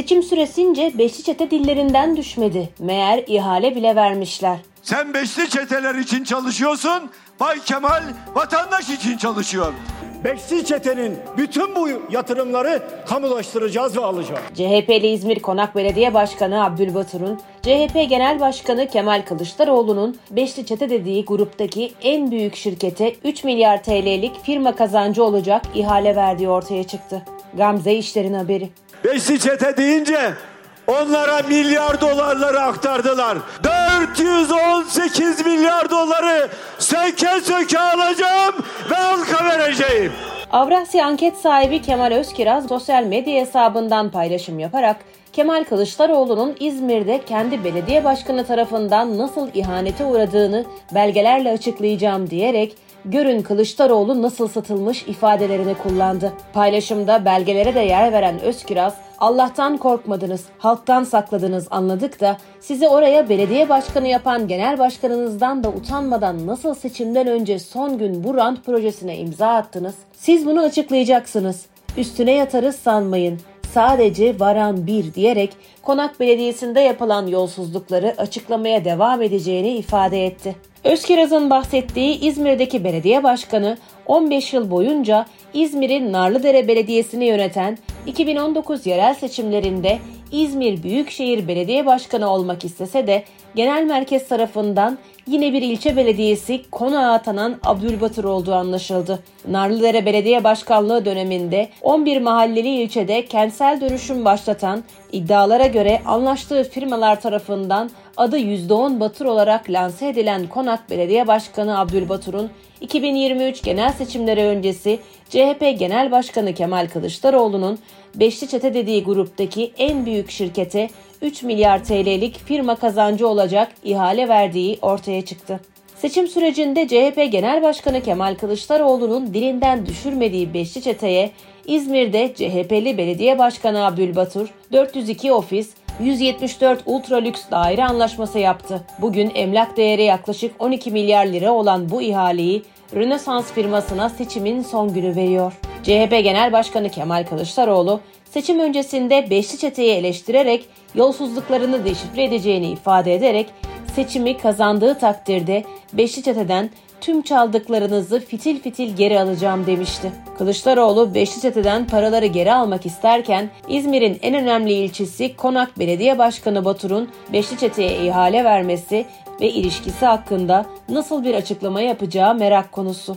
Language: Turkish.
Seçim süresince beşli çete dillerinden düşmedi. Meğer ihale bile vermişler. Sen beşli çeteler için çalışıyorsun, Bay Kemal vatandaş için çalışıyor. Beşli çetenin bütün bu yatırımları kamulaştıracağız ve alacağız. CHP'li İzmir Konak Belediye Başkanı Abdülbatur'un, CHP Genel Başkanı Kemal Kılıçdaroğlu'nun Beşli Çete dediği gruptaki en büyük şirkete 3 milyar TL'lik firma kazancı olacak ihale verdiği ortaya çıktı. Gamze İşler'in haberi. Beşli çete deyince onlara milyar dolarları aktardılar. 418 milyar doları söke söke alacağım ve halka vereceğim. Avrasya anket sahibi Kemal Özkiraz sosyal medya hesabından paylaşım yaparak Kemal Kılıçdaroğlu'nun İzmir'de kendi belediye başkanı tarafından nasıl ihanete uğradığını belgelerle açıklayacağım diyerek görün Kılıçdaroğlu nasıl satılmış ifadelerini kullandı. Paylaşımda belgelere de yer veren Özkiraz, Allah'tan korkmadınız, halktan sakladınız anladık da sizi oraya belediye başkanı yapan genel başkanınızdan da utanmadan nasıl seçimden önce son gün bu rant projesine imza attınız? Siz bunu açıklayacaksınız. Üstüne yatarız sanmayın. Sadece varan bir diyerek Konak Belediyesi'nde yapılan yolsuzlukları açıklamaya devam edeceğini ifade etti. Özkiraz'ın bahsettiği İzmir'deki belediye başkanı 15 yıl boyunca İzmir'in Narlıdere Belediyesi'ni yöneten 2019 yerel seçimlerinde İzmir Büyükşehir Belediye Başkanı olmak istese de genel merkez tarafından yine bir ilçe belediyesi konağa atanan Abdülbatır olduğu anlaşıldı. Narlıdere Belediye Başkanlığı döneminde 11 mahalleli ilçede kentsel dönüşüm başlatan iddialara göre anlaştığı firmalar tarafından adı %10 Batır olarak lanse edilen Konak Belediye Başkanı Abdülbatur'un 2023 genel seçimleri öncesi CHP Genel Başkanı Kemal Kılıçdaroğlu'nun Beşli Çete dediği gruptaki en büyük şirkete 3 milyar TL'lik firma kazancı olacak ihale verdiği ortaya çıktı. Seçim sürecinde CHP Genel Başkanı Kemal Kılıçdaroğlu'nun dilinden düşürmediği Beşli Çete'ye İzmir'de CHP'li Belediye Başkanı Abdülbatur 402 ofis, 174 ultra lüks daire anlaşması yaptı. Bugün emlak değeri yaklaşık 12 milyar lira olan bu ihaleyi Rönesans firmasına seçimin son günü veriyor. CHP Genel Başkanı Kemal Kılıçdaroğlu seçim öncesinde Beşli Çete'yi eleştirerek yolsuzluklarını deşifre edeceğini ifade ederek seçimi kazandığı takdirde Beşli Çete'den tüm çaldıklarınızı fitil fitil geri alacağım demişti. Kılıçdaroğlu Beşli Çete'den paraları geri almak isterken İzmir'in en önemli ilçesi Konak Belediye Başkanı Batur'un Beşli Çete'ye ihale vermesi ve ilişkisi hakkında nasıl bir açıklama yapacağı merak konusu.